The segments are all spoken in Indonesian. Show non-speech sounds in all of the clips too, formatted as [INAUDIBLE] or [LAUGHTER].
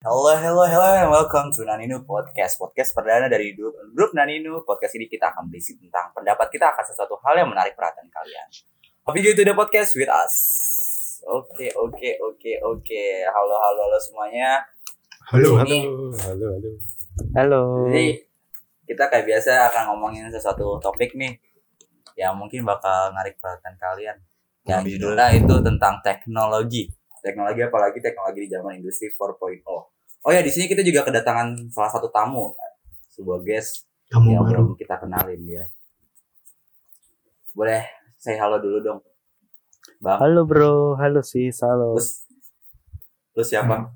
Hello, hello, hello, and welcome to Naninu Podcast. Podcast perdana dari grup, grup Naninu. Podcast ini kita akan berisi tentang pendapat kita akan sesuatu hal yang menarik perhatian kalian. Hope you to the podcast with us. Oke, oke, oke, oke. Halo, halo, halo semuanya. Halo, Ini- halo, halo, halo. Halo. Jadi kita kayak biasa akan ngomongin sesuatu topik nih yang mungkin bakal narik perhatian kalian. Yang judulnya itu tentang teknologi. Teknologi apalagi teknologi di zaman industri 4.0. Oh ya di sini kita juga kedatangan salah satu tamu, sebuah guest Kamu yang baru. belum kita kenalin ya. Boleh saya halo dulu dong, bang. Halo bro, halo sis, halo. Terus, terus siapa?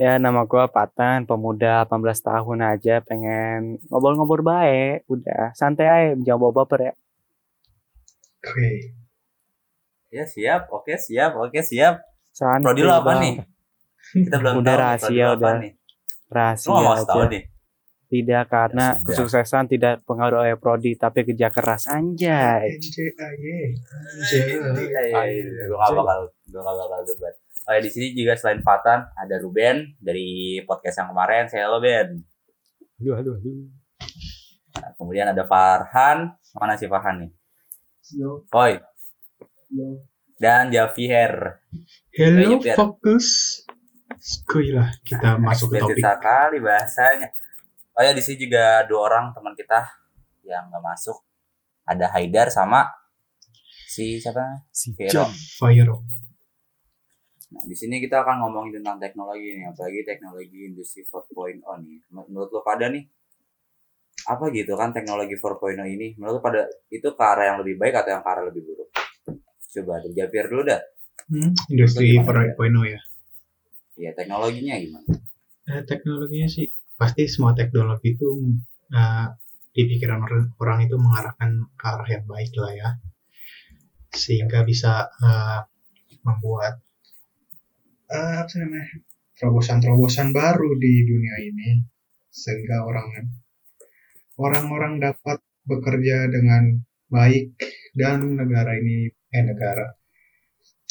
Ya nama gua Patan, pemuda 18 tahun aja pengen ngobrol-ngobrol baik, udah santai aja, jangan bawa baper ya. Oke. Ya siap, oke siap, oke siap. Santai. Prodi lo apa Bang. nih? Kita belum Udah tahu nih, rahasia, prodi lo apa udah. nih. Rahasia Lu mau tahu aja. nih. Tidak karena Ya sudah. kesuksesan tidak pengaruh oleh prodi tapi kerja keras anjay. NJAY. Gue gak bakal, gue gak bakal debat. Oh ya di sini juga selain Patan ada Ruben dari podcast yang kemarin. Saya halo Ben. Halo, halo, halo. Nah, kemudian ada Farhan. Mana sih Farhan nih? Yo, Koi. yo. Dan Javier. Hello, Biar- fokus. Lah, kita masuk ke topik. sekali bahasanya. Oh ya di sini juga dua orang teman kita yang nggak masuk. Ada Haidar sama si siapa? Si Vero. Fire. Nah, di sini kita akan ngomongin tentang teknologi nih, apalagi teknologi industri 4.0 nih. Menurut lo pada nih, apa gitu kan teknologi 4.0 ini? Menurut lo pada itu ke arah yang lebih baik atau yang ke arah lebih buruk? Coba dari Javier dulu dah. Hmm, industri Gimana, 4.0 ya. Ya teknologinya gimana? Eh, teknologinya sih pasti semua teknologi itu eh, di pikiran orang, orang itu mengarahkan ke arah yang baik lah ya. Sehingga bisa eh, membuat eh, apa sih namanya terobosan-terobosan baru di dunia ini sehingga orang orang-orang dapat bekerja dengan baik dan negara ini eh negara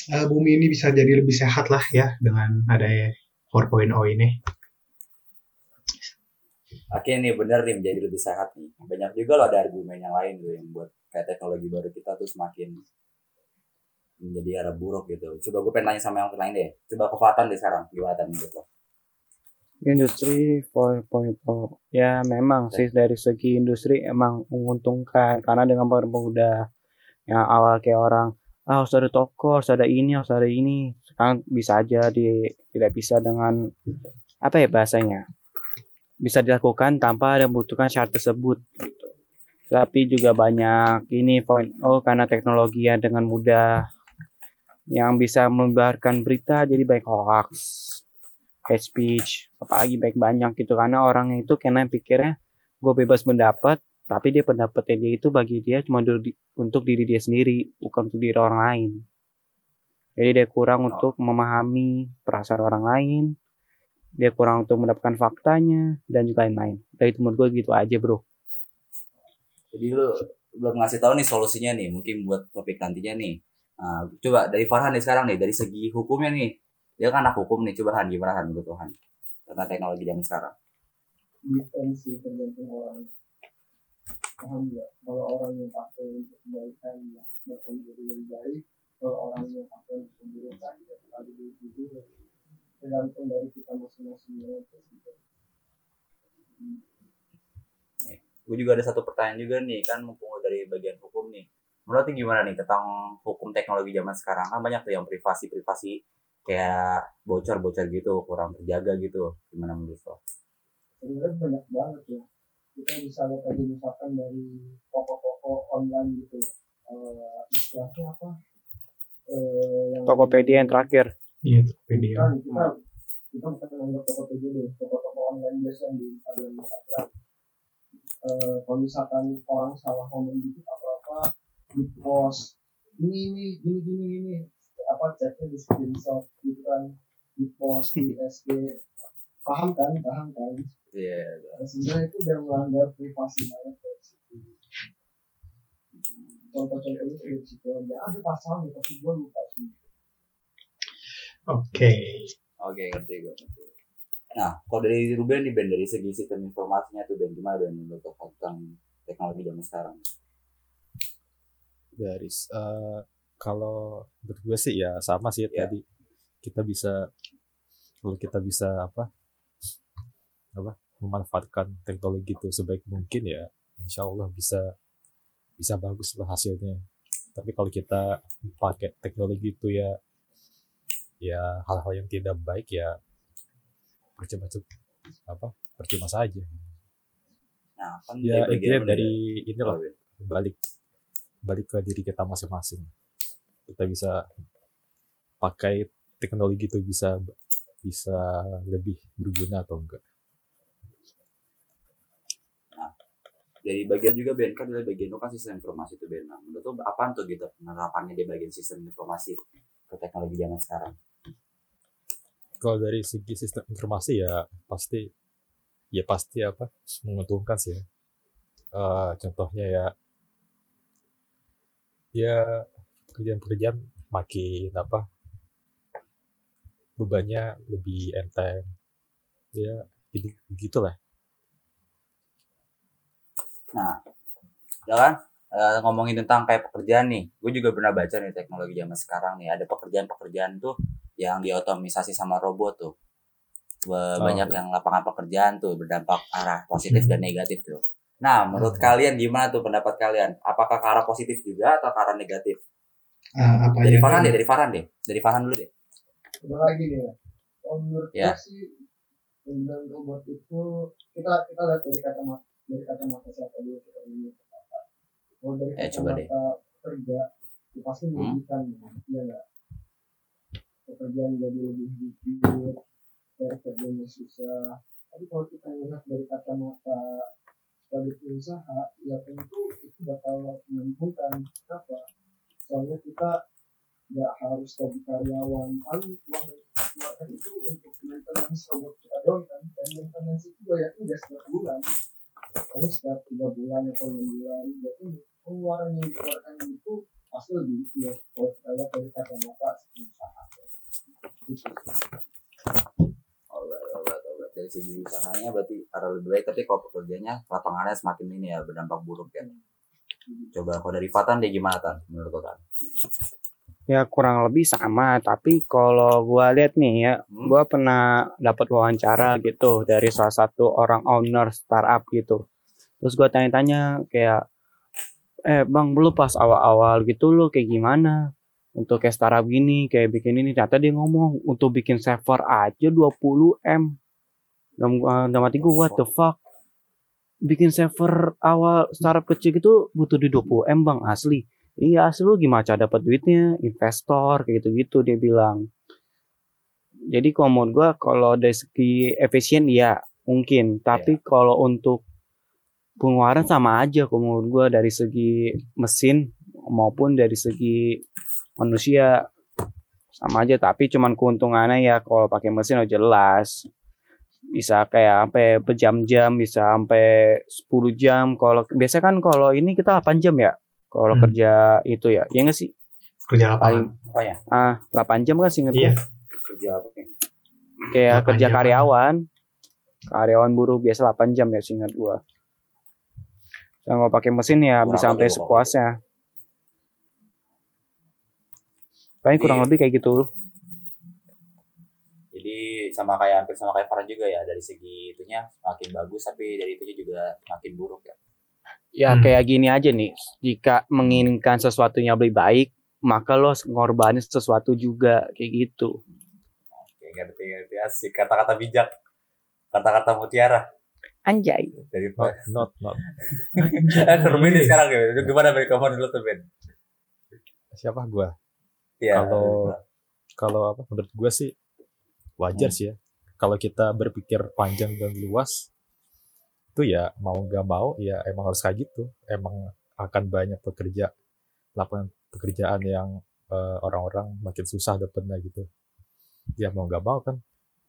eh, bumi ini bisa jadi lebih sehat lah ya dengan adanya 4.0 ini. Oke nih bener nih menjadi lebih sehat nih. Banyak juga loh ada argumen yang lain tuh yang buat kayak teknologi baru kita tuh semakin menjadi arah buruk gitu. Coba gue pengen tanya sama yang lain deh. Coba kekuatan deh sekarang gimana tadi menurut lo? Industri 4.0 ya memang sih dari segi industri emang menguntungkan karena dengan pemuda yang awal kayak orang ah harus ada toko harus ada ini harus ada ini. Sekarang bisa aja di tidak bisa dengan apa ya bahasanya? Bisa dilakukan tanpa ada membutuhkan syarat tersebut gitu. tapi juga banyak ini point oh karena teknologi yang dengan mudah yang bisa menyebarkan berita jadi baik hoax hate speech apalagi baik banyak gitu. Karena orang itu kena pikirnya gue bebas pendapat tapi dia pendapatnya dia itu bagi dia cuma di- untuk diri dia sendiri bukan untuk diri orang lain jadi dia kurang untuk memahami perasaan orang lain dia kurang untuk mendapatkan faktanya dan juga lain-lain dari itu menurut gue gitu aja bro Jadi lu belum ngasih tahu nih solusinya nih, mungkin buat topik nantinya nih. Nah, coba dari Farhan nih sekarang nih, dari segi hukumnya nih. Dia kan anak hukum nih, coba Han gimana Han menurut lo, Han? Tentang teknologi zaman sekarang. Depend sih tergantung orang. Paham nggak? Kalau orang yang pakai untuk kebaikan ya menjadi lebih baik. Kalau orang yang pakai untuk keburukan ya bakal jadi lebih buruk. Tergantung dari kita masing-masing ya. Gue juga ada satu pertanyaan juga nih, kan mumpung dari bagian hukum nih. Menurut gimana nih tentang hukum teknologi zaman sekarang? Kan banyak tuh yang privasi-privasi kayak bocor-bocor gitu, kurang terjaga gitu. Gimana menurut lo? Sebenarnya banyak banget ya. Kita bisa lihat aja misalkan dari toko-toko online gitu. Eh, istilahnya apa? Eh, yang Tokopedia yang terakhir Iya, Tokopedia. Kan kita kita bukan menganggap Tokopedia deh, toko-toko online biasa yang di Instagram Instagram. Eh, kalau misalkan orang salah ngomong gitu apa apa di post ini ini gini gini gini apa chatnya di screenshot gitu kan di post di SG paham kan paham kan Iya. Sebenarnya itu udah melanggar privasi banget dari situ contoh-contohnya itu dari situ aja ada pasalnya tapi gue lupa sih Oke. Oke, ngerti gue. Nah, kalau dari Ruben nih Ben dari segi sistem informasinya tuh Ben gimana Ben menurut lo tentang teknologi zaman sekarang? dari eh, kalau menurut gue sih ya sama sih Ya. tadi kita bisa kalau kita bisa apa apa memanfaatkan teknologi itu sebaik mungkin ya insya Allah bisa bisa bagus lah hasilnya tapi kalau kita pakai teknologi itu ya ya hal-hal yang tidak baik ya percuma apa percuma saja Nah, kan ya intinya dari Ben? inilah Oh, Ben. balik balik ke diri kita masing-masing kita bisa pakai teknologi itu bisa bisa lebih berguna atau enggak Dari bagian juga Ben kan dari bagian kan sistem informasi itu Ben. Nah, menurut apaan tuh gitu penerapannya di bagian sistem informasi ke teknologi zaman sekarang? kalau dari segi sistem informasi ya pasti ya pasti apa menguntungkan sih. Eh, contohnya ya ya pekerjaan-pekerjaan makin apa bebannya lebih enteng ya gitu begitulah Nah, ya kan Eh, ngomongin tentang kayak pekerjaan nih, gue juga pernah baca nih teknologi zaman sekarang nih ada pekerjaan-pekerjaan tuh yang diotomisasi sama robot tuh. Oh, Banyak iya. yang lapangan pekerjaan tuh berdampak arah positif dan negatif tuh. Nah, menurut Hmm. kalian gimana tuh pendapat kalian? Apakah ke arah positif juga atau ke arah negatif? Ah, apa Dari Farhan deh, dari Farhan deh. Dari Farhan dulu deh. Udah lagi nih ya. Menurut Ya. sih robot itu kita kita lihat dari kacamata dari kacamata siapa dulu kita dulu. Kalau dari Ya, coba deh. kerja itu pasti Hmm. merugikan, ya nggak? Pekerjaan jadi lebih sedikit, dari kerjanya susah. Tapi kalau kita lihat dari kacamata sebagai pengusaha, ya tentu itu bakal menguntungkan. Kenapa? Soalnya kita nggak harus jadi karyawan paling uang itu untuk maintenance robot kita doang kan dan maintenance itu bayarnya udah setiap bulan ini setiap tiga bulan atau enam bulan berarti pengeluaran yang dikeluarkan itu pasti lebih ya kalau kita lihat dari kacamata usaha gitu Alright, alright, alright. Dari segi usahanya berarti arah lebih baik, tapi kalau pekerjaannya lapangannya semakin ini ya berdampak buruk ya. Coba kalau dari Fatan deh gimana Tan? Menurut lo Tan? Ya kurang lebih sama, tapi kalau gua lihat nih ya, Hmm? gua pernah dapat wawancara gitu dari salah satu orang owner startup gitu. Terus gua tanya-tanya kayak, eh bang, lu pas awal-awal gitu lu kayak gimana? Untuk kayak startup gini, kayak bikin ini. Ternyata dia ngomong, untuk bikin server aja 20 M. Dalam, dalam hati gua, what the fuck? Bikin server awal startup kecil gitu butuh di 20 M bang, asli. Iya asli lu gimana cara dapat duitnya, investor kayak gitu-gitu dia bilang. Jadi kalau menurut gua kalau dari segi efisien ya mungkin, tapi kalau untuk pengeluaran sama aja kalau menurut gua dari segi mesin maupun dari segi manusia sama aja. Tapi cuman keuntungannya ya kalau pakai mesin udah jelas. Bisa kayak sampai berjam-jam bisa sampai 10 jam. Kalau biasa kan kalau ini kita 8 jam ya kalau Hmm. kerja itu ya ya nggak sih kerja paling Apa ya? ah 8 jam kan singkat iya Kerja apa kayak 8 kerja jam. karyawan karyawan buruh biasa 8 jam ya singkat gua kalau pakai mesin ya Kurang bisa sampai lebih, sepuasnya paling kurang Iya. lebih kayak gitu Jadi sama kayak hampir sama kayak Farhan juga ya dari segi itunya makin bagus tapi dari itunya juga makin buruk ya. Ya Hmm. kayak gini aja nih. Jika menginginkan sesuatunya lebih baik maka lo harus ngorbanin sesuatu juga kayak gitu. Oke, ngerti ngerti. Asik. Kata-kata bijak. Kata-kata mutiara. Anjay. Dari not not not. [LAUGHS] Eh, Ruben sekarang ya. Gimana Ben? Kamu dulu tuh Ben? siapa? Gua. Iya. Kalau- kalau apa? Menurut gue sih wajar Hmm. sih ya. Kalau kita berpikir panjang dan luas itu ya mau nggak mau ya emang harus kayak gitu. Emang akan banyak pekerja lapangan pekerjaan yang eh, orang-orang makin susah dapetnya gitu. Ya mau nggak mau kan.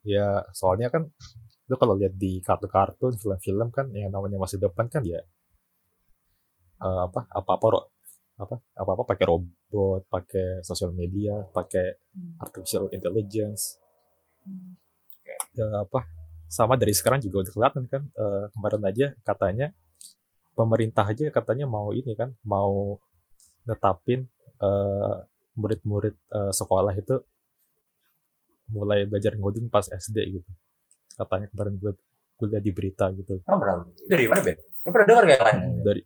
Ya soalnya kan lu kalau lihat di kartun-kartun film-film kan yang namanya masa depan kan ya eh, apa apa apa apa apa apa pakai robot pakai sosial media pakai artificial intelligence. Ya apa sama dari sekarang juga udah kelihatan kan eh, kemarin aja katanya pemerintah aja katanya mau ini kan mau netapin eh, murid-murid eh, sekolah itu mulai belajar ngoding pas SD gitu katanya kemarin gue gue lihat di berita gitu berapa? Dari mana, Ben? Lu pernah dengar gak kan? dari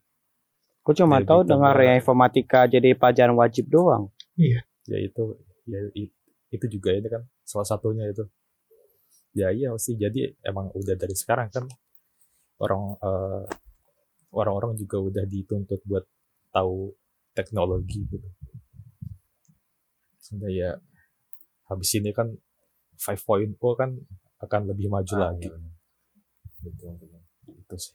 Gue cuma Dari tahu dengar ya informatika jadi pelajaran wajib doang. ya itu ya i- itu juga ini kan salah satunya itu ya iya sih jadi emang udah dari sekarang kan orang eh, orang-orang juga udah dituntut buat tahu teknologi gitu sehingga ya habis ini kan 5.0 kan akan lebih maju Ah, lagi iya bener. Betul, betul. itu sih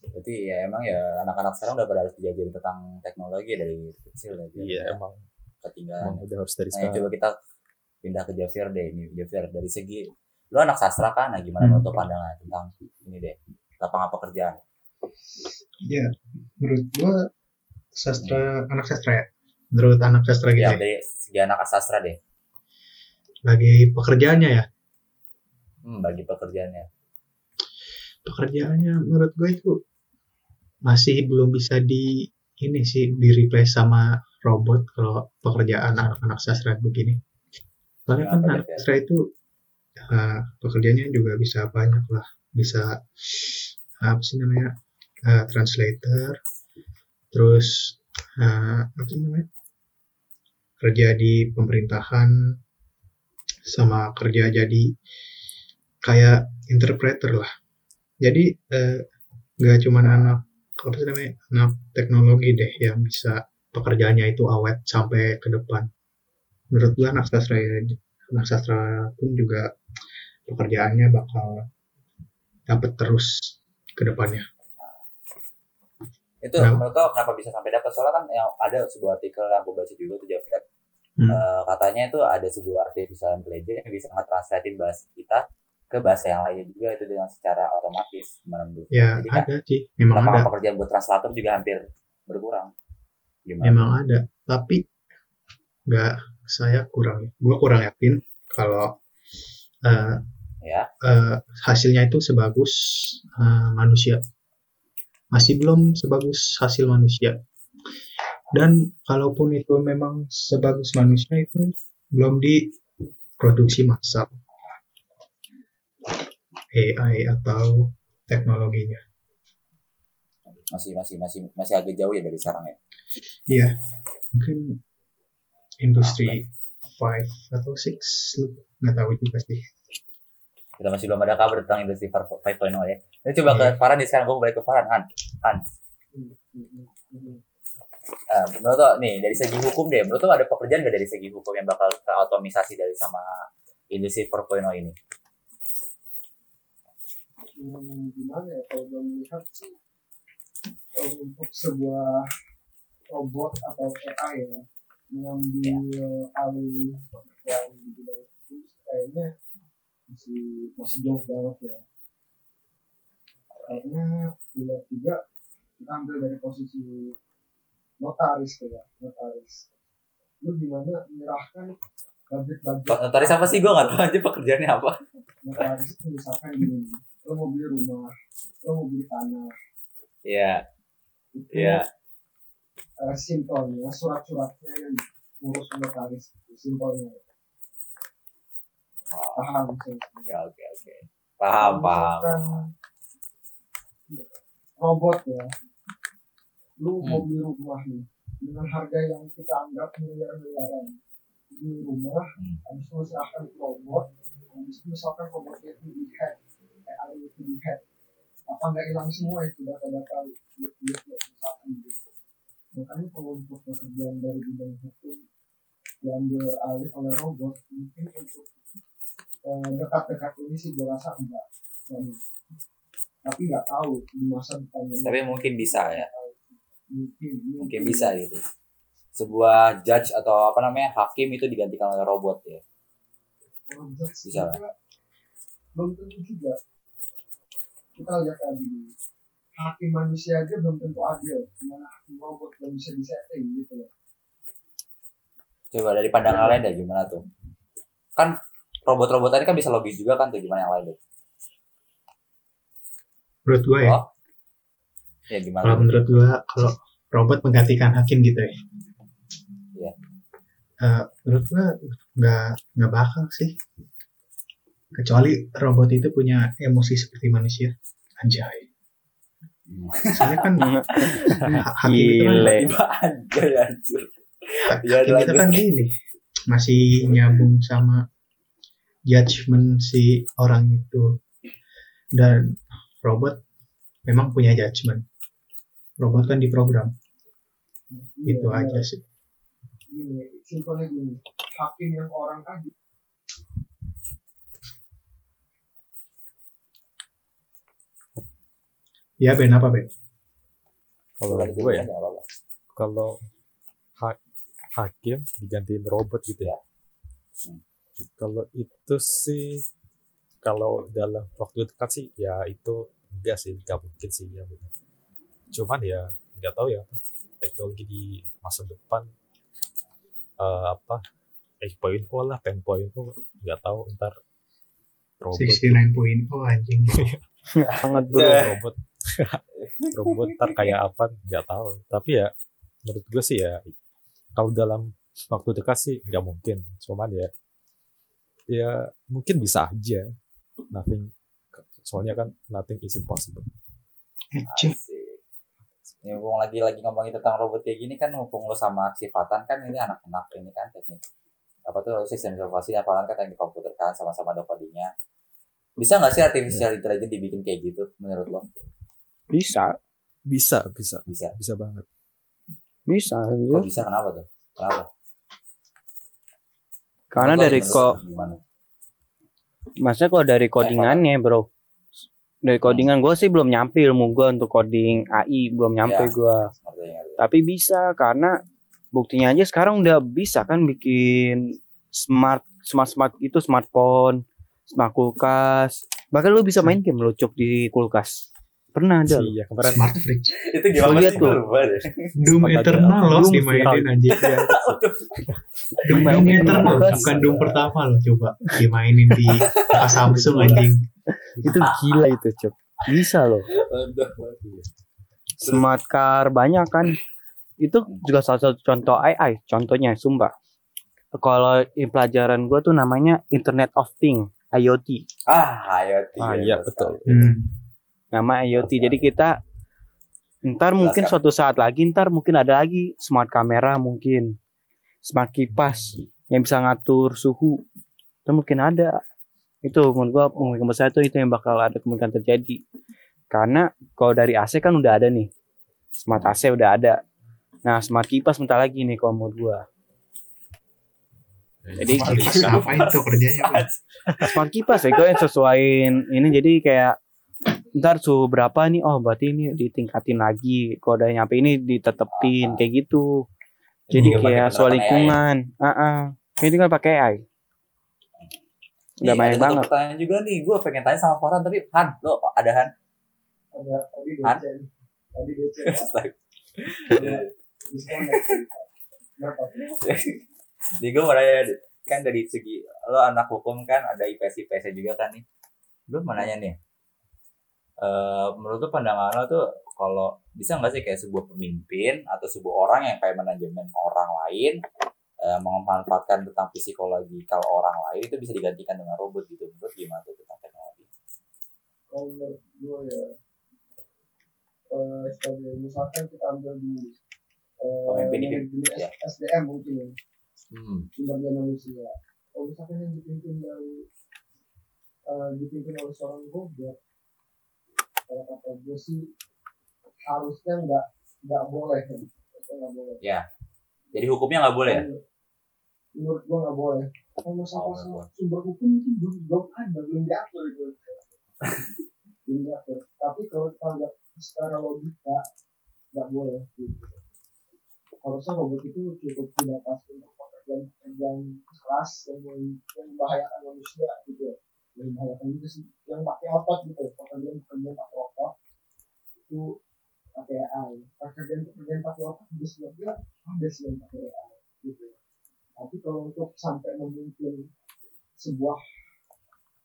Berarti ya emang ya anak-anak sekarang udah pada harus diajarin tentang teknologi dari kecil ya. iya emang ketinggalan. emang udah harus dari Nah, sekarang coba kita pindah ke Javier deh ini. Javier dari segi lu anak sastra kan, nah gimana Hmm. menurut lu pandangan tentang ini deh lapangan pekerjaan? Ya, menurut gua sastra anak sastra ya. Menurut anak sastra gitu Ya ya. dari segi anak sastra deh, Bagi pekerjaannya ya. hmm, bagi pekerjaannya. Pekerjaannya menurut gue itu masih belum bisa di ini sih di replace sama robot kalau pekerjaan anak-anak sastra begini. Soalnya kan sastra itu eh, pekerjaannya juga bisa banyak lah. Bisa apa sih namanya eh, translator, terus eh, apa sih namanya kerja di pemerintahan, sama kerja jadi kayak interpreter lah. Jadi eh, nggak cuman anak apa sih namanya anak teknologi deh yang bisa pekerjaannya itu awet sampai ke depan. Menurut gua anak sastra ya, anak sastra pun juga pekerjaannya bakal dapat terus ke depannya. Itu menurut lo kenapa bisa sampai dapat? Soalnya kan yang ada sebuah artikel yang aku baca juga tuh Javier. Hmm. Eh, katanya itu ada sebuah artificial intelligence yang bisa nge-translatein bahasa kita ke bahasa yang lainnya juga itu dengan secara otomatis lo? Ya Jadi kan ada sih, memang ada. pekerjaan buat translator juga hampir berkurang. Gimana? memang ada tapi nggak saya kurang gua kurang yakin kalau eh, Ya, eh, hasilnya itu sebagus eh, manusia. Masih belum sebagus hasil manusia. Dan kalaupun itu memang sebagus manusia itu belum diproduksi massal AI atau teknologinya. Masih masih masih masih agak jauh ya dari sekarang ya. Iya, mungkin industri 5 atau 6, nggak tahu juga sih. Kita masih belum ada kabar tentang industri 4.0 ya. Ini coba ke Farhan nih sekarang gue balik ke Farhan. Han, Han. Eh, menurut lo nih dari segi hukum deh, menurut lo ada pekerjaan gak dari segi hukum yang bakal terotomisasi dari sama industri 4.0 ini? Hmm, gimana ya kalau gue melihat sih untuk sebuah robot atau AI ya mengambil alih pekerjaan di bidang itu kayaknya masih masih jauh banget ya kayaknya dilihat juga kita ambil dari posisi notaris ya notaris lu gimana menyerahkan budget-budget Notaris apa sih? Gue gak tahu aja pekerjaannya apa. notaris itu misalkan gini lo mau beli rumah lo mau beli tanah Iya, itu iya. Eh, simpelnya surat-suratnya yang ngurus notaris simpelnya Oh, paham sih Oke, oke, oke. Paham, paham. Misalkan robot ya lu Hmm. mau beli rumah nih dengan harga yang kita anggap miliar-miliaran beli rumah Hmm. habis itu serahkan ke robot habis itu misalkan robotnya itu di hack AI itu di hack apa nggak hilang semua itu data-data misalkan gitu makanya kalau untuk pekerjaan dari bidang hukum diambil alih oleh robot mungkin untuk eh, dekat-dekat ini sih gue rasa enggak tapi nggak tahu di masa depan. Tapi mungkin bisa ya. mungkin Mungkin bisa gitu. Sebuah judge atau apa namanya hakim itu digantikan oleh robot ya. Judge Bisa. juga belum tentu juga kita lihat tadi hakim manusia aja belum tentu adil gimana hakim robot belum bisa disetting gitu loh Coba dari pandangan lain deh gimana tuh? Kan robot-robot tadi kan bisa logis juga kan tuh gimana yang lain deh. menurut gue ya Oh. Ya gimana? kalau menurut gue kalau robot menggantikan hakim gitu ya Iya. Eh, menurut gue nggak nggak bakal sih kecuali robot itu punya emosi seperti manusia anjay Hmm. soalnya kan ha- hakim itu kan. Tiba aja ya. Ya, hakim itu kan ini masih nyambung sama judgement si orang itu dan robot memang punya judgement robot kan diprogram itu Iya, aja sih gini simpelnya gini hakim yang orang aja ya Ben apa Ben Kalau gue ya, kalau ha- hakim digantiin robot gitu ya. Hmm. Kalau itu sih, kalau dalam waktu dekat sih, ya itu enggak sih, enggak mungkin sih ya. benar. Cuman ya nggak tahu ya teknologi di masa depan eh, apa 8.0 lah 10.0 nggak tahu ntar robot 69.0 anjing Banget bro. Ya. robot [LAUGHS] robot ntar kayak apa nggak tahu tapi ya menurut gue sih ya kalau dalam waktu dekat sih nggak mungkin cuman ya ya mungkin bisa aja nothing soalnya kan nothing is impossible. Asik. Ini mumpung lagi lagi ngomongin tentang robot kayak gini kan mumpung lo sama si Fatan kan ini anak-anak ini kan teknik apa tuh sistem informasi Fatan kan teknik komputer kan sama-sama ada codingnya. Bisa nggak sih artificial intelligence dibikin kayak gitu menurut lo? Bisa, bisa bisa Bisa. bisa banget bisa. Kok bisa kenapa tuh? Kenapa? Karena Menurut lo dari kok, maksudnya kalau dari codingannya bro, dari codingan gue sih belum nyampe ilmu gue untuk coding AI belum nyampe Ya. gue. Tapi bisa karena buktinya aja sekarang udah bisa kan bikin smart smart smart itu smartphone, smart kulkas. Bahkan lu bisa main game lu cuk di kulkas. Pernah ada. iya kemarin smart fridge [LAUGHS] Itu gimana lihat sih? tuh. Doom Eternal loh dimainin anjing Doom, Doom Eternal bukan Doom pertama loh coba dimainin di pas [LAUGHS] Samsung anjing Itu gila itu cuk. Bisa loh. Smart car banyak kan. Itu juga salah satu contoh AI. Contohnya sumpah. Kalau di pelajaran gue tuh namanya Internet of Things, IoT. Ah, ayo. ah iya betul hmm. Nama IoT. Jadi kita ntar mungkin Jelaskan. suatu saat lagi ntar mungkin ada lagi smart kamera mungkin. Smart kipas yang bisa ngatur suhu. Itu mungkin ada. Itu menurut gua kemungkinan besar itu itu yang bakal ada kemungkinan terjadi. Karena kalau dari AC kan udah ada nih. Smart AC udah ada. Nah smart kipas bentar lagi nih kalau menurut gua. Jadi Kipas. Apa itu kerjanya smart kipas ya gue yang sesuaiin ini. Jadi kayak ntar suhu berapa nih? Oh berarti ini ditingkatin lagi. Kalau udah nyampe ini ditetepin kayak gitu. Jadi pakai kayak soal lingkungan. Ah ah ini kan pakai AI udah banyak banget. pertanyaan juga nih, gue pengen tanya sama Farhan tapi Han, lo ada Han? ada tadi Han? tadi? [LAUGHS] Nih gue mau nanya kan dari segi lo anak hukum kan ada IPS IPS juga kan nih. Gue mau nanya nih. Eh menurut lo pandangan lo tuh kalau bisa nggak sih kayak sebuah pemimpin atau sebuah orang yang kayak manajemen orang lain eh, memanfaatkan tentang psikologikal orang lain itu bisa digantikan dengan robot gitu menurut gimana tuh tentang teknologi? kalau menurut gue ya eh, sebagai misalkan kita ambil di eh, Pemimpin manajemen ya. SDM mungkin ya Hmm. sumber daya manusia kalau misalkan yang dipimpin dari eh, dipimpin oleh seorang robot kalau kata gue sih harusnya nggak nggak boleh kan nggak boleh. Jadi hukumnya nggak boleh ya? menurut gue nggak boleh. Kalau masalah Oh, boleh. sumber hukum itu belum belum ada belum diatur itu [LAUGHS] belum diatur. Tapi kalau kita secara logika nggak boleh gitu. harusnya robot itu cukup tidak pasti untuk pekerjaan pekerjaan keras yang, yang membahayakan manusia gitu ya yang membahayakan juga sih yang pakai otot gitu pekerjaan pekerjaan pakai otot. Itu pakai AI pekerjaan pekerjaan pakai otot bisa juga ada sih yang pakai AI gitu. Tapi kalau untuk sampai memimpin sebuah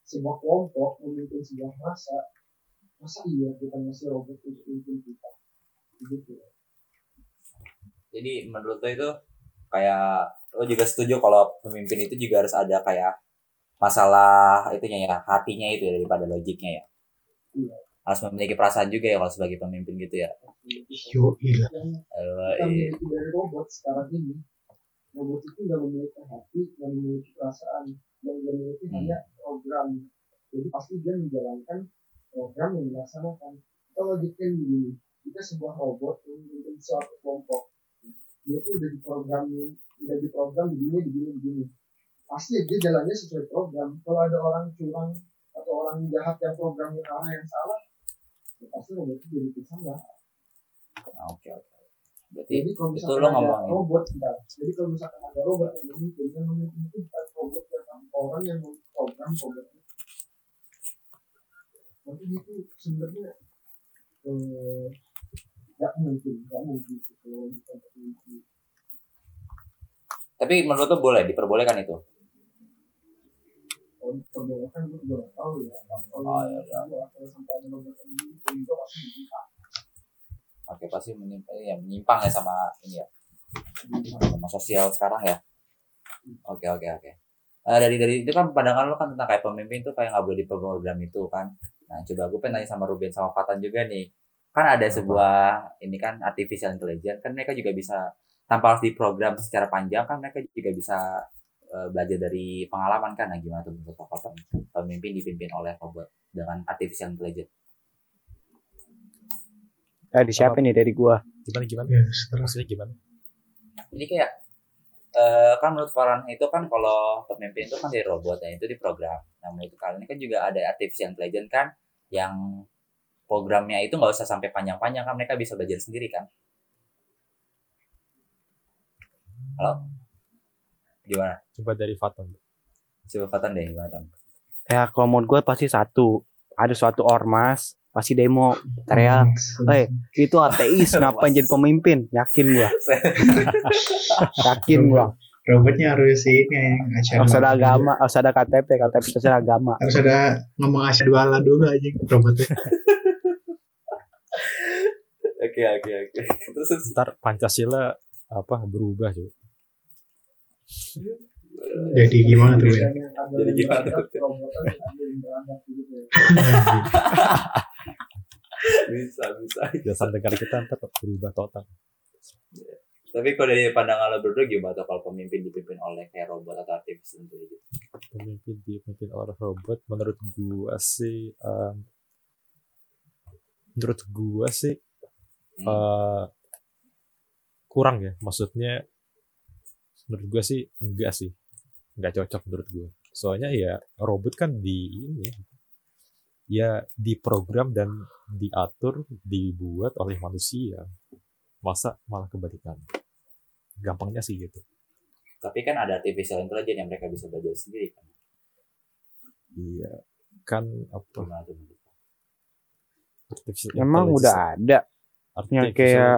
sebuah kelompok memimpin sebuah masa masa iya kita ngasih robot untuk memimpin kita gitu. Jadi menurut lo itu kayak lo juga setuju kalau pemimpin itu juga harus ada kayak masalah itunya ya hatinya itu ya daripada logiknya ya. Iya. Harus memiliki perasaan juga ya kalau sebagai pemimpin gitu ya. Yo, iya. yang dari robot sekarang ini robot itu nggak memiliki hati nggak memiliki perasaan dan nggak memiliki Hmm. hanya program jadi pasti dia menjalankan program yang dilaksanakan kalau logiknya begini kita sebuah robot yang memimpin suatu kelompok dia itu udah diprogramin udah diprogram begini begini begini pasti dia jalannya sesuai program kalau ada orang curang atau orang jahat yang programnya ke arah yang salah ya pasti robot itu jadi salah Ah, Oke oke. Berarti jadi kalau itu misalkan lo ada ngomongin. robot bentar. jadi kalau misalkan ada robot yang memimpin yang memimpin itu bukan robot yang orang yang memprogram robotnya tapi itu sebenarnya eh, nggak mungkin nggak mungkin memimpin Tapi menurut lo boleh diperbolehkan itu? Gue juga ya kalau Oh, kalau sampai ada itu pasti Oke pasti menyimpang, ya, menyimpang ya sama ini ya sama sosial sekarang ya. Oke oke oke. Eh, dari dari itu kan pandangan lo kan tentang kayak pemimpin tuh kayak nggak boleh diprogram itu kan. Nah coba gue pengen nanya sama Ruben sama Fatan juga nih. Kan ada sebuah ini kan artificial intelligence kan mereka juga bisa tanpa harus diprogram secara panjang kan mereka juga bisa eh, belajar dari pengalaman kan. Nah gimana tuh menurut Fatan pemimpin dipimpin oleh robot dengan artificial intelligence? Dari siapa nih dari gua? Gimana gimana? Ya, Maksudnya gimana? Ini kayak eh kan menurut Farhan itu kan kalau pemimpin itu kan dari robot ya itu diprogram. Nah menurut kalian ini kan juga ada artificial intelligence kan yang programnya itu nggak usah sampai panjang-panjang kan mereka bisa belajar sendiri kan. Halo? Gimana? Coba dari Faton. Coba Fatan deh gimana Tan? Ya kalau menurut gua pasti satu. Ada suatu ormas pasti demo teriak Eh, itu ateis [LAUGHS] ngapain jadi pemimpin yakin gua [LAUGHS] yakin gua robotnya harus ini asyhadu harus ada agama harus ada KTP KTP harus ada agama harus ada ngomong asyhadu Allah dulu aja robotnya [LAUGHS] Oke oke oke. Terus. Ntar Pancasila apa berubah cuy. Jadi gimana tuh ada Jadi gimana tuh? gitu ya. [LAUGHS] bisa bisa. Dasar negara kita ntar berubah total. Tapi kalau dari pandangan lo berdua gimana tuh kalau pemimpin dipimpin oleh kayak robot atau artificial intelligence? Pemimpin dipimpin oleh robot menurut gua sih em, menurut gua sih Hmm. eh, kurang ya maksudnya menurut gua sih enggak sih. Enggak cocok menurut gua. Soalnya ya robot kan di ini ya, ya diprogram dan diatur dibuat oleh manusia. Masa malah kebalikan? Gampangnya sih gitu. Tapi kan ada artificial intelligence yang mereka bisa belajar sendiri kan. iya. Kan apa? Gimana tuh? menurut lo? artificial emang intelligence- udah ada? Yang kayak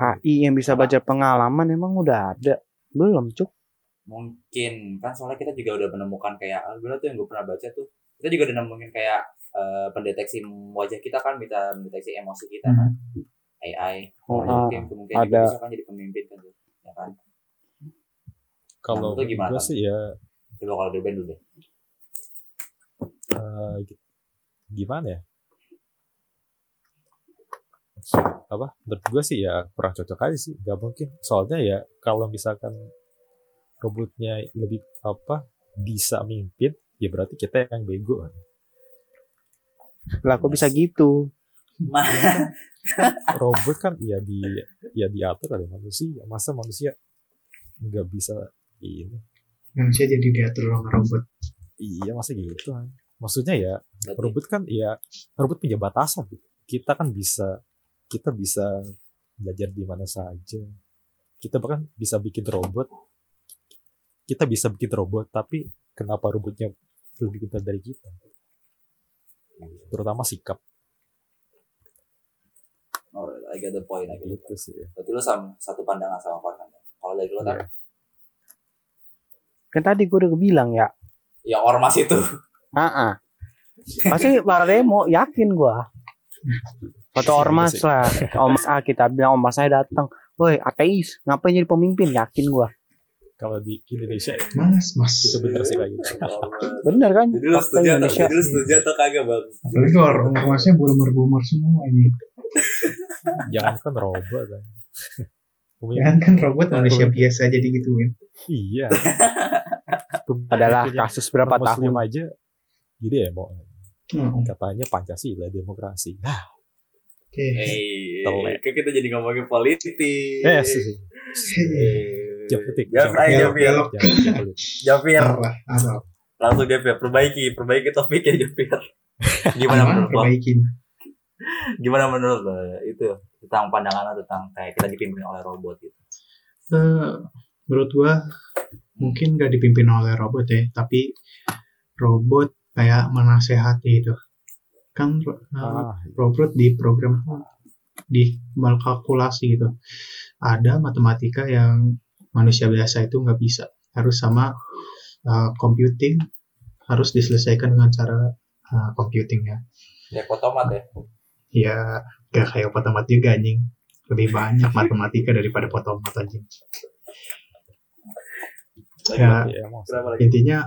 AI yang bisa baca pengalaman emang udah ada belum cuk Mungkin kan soalnya kita juga udah menemukan kayak ah, dulu tuh yang gue pernah baca tuh kita juga udah nemuin kayak eh, pendeteksi wajah kita kan bisa mendeteksi emosi kita kan AI. Oh, ah, mungkin kemungkinan juga ada. bisa kan jadi pemimpin kan tuh. Ya kan? kalau Nah, itu gimana, gue sih ya Coba kalau dari dulu deh. eh, gi- gimana ya apa menurut gue sih ya kurang cocok aja sih gak mungkin. Soalnya ya kalau misalkan robotnya lebih apa bisa mimpin ya berarti kita yang bego kan. Lah kok bisa gitu? Ma- [LAUGHS] robot kan ya di ya diatur oleh manusia. Masa manusia nggak bisa ini? Manusia jadi diatur sama robot. Iya masa gitu kan. Maksudnya ya Berarti robot kan ya robot punya batasan. Gitu. kita kan bisa kita bisa belajar di mana saja kita bahkan bisa bikin robot kita bisa bikin robot tapi kenapa robotnya lebih pintar dari kita terutama sikap oh, I get the point, I get the gitu point. sih Berarti lu sama satu pandangan sama Farhan. ya? Kalau dari lu Tan, Iya. kan tadi gue udah bilang ya yang ormas itu. ah ah. pasti para demo yakin gua [LAUGHS] foto Iya, ormas lah [LAUGHS] ormas A kita bilang ormas saya datang woi ateis ngapain jadi pemimpin yakin gua Kalau di Indonesia Mas, mas. itu bener sih kayak gitu. bener kan Jadi lu setuju Indonesia jadi lu setuju atau kagak bang? Apalagi kalau ormasnya boomer-boomer semua ini. [LAUGHS] Jangan kan robot kan. Pemimpin- Jangan kan robot manusia biasa [LAUGHS] jadi gituin. Iya. adalah kasus berapa tahun aja gini ya mau Hmm, katanya Pancasila demokrasi. Nah, Oke. Eh, Telek. kan kita jadi ngomongin politik. eh. Eh, Jam petik. Jam jam ayo Jafir. Jafir. Langsung Jafir, perbaiki, perbaiki topiknya Jafir. Gimana menurut lo? perbaikin? Gimana menurut lo itu tentang pandangan tentang kayak kita dipimpin oleh robot gitu? Eh, menurut gua mungkin gak dipimpin oleh robot ya, tapi robot kayak menasehati itu. Kan Ah, robot di program di kalkulasi gitu. Ada matematika yang manusia biasa itu nggak bisa. Harus sama uh, computing harus diselesaikan dengan cara uh, computing ya. Ya otomat ya. Ya gak kayak otomat juga anjing. Lebih banyak matematika daripada otomat anjing. Ya lagi? intinya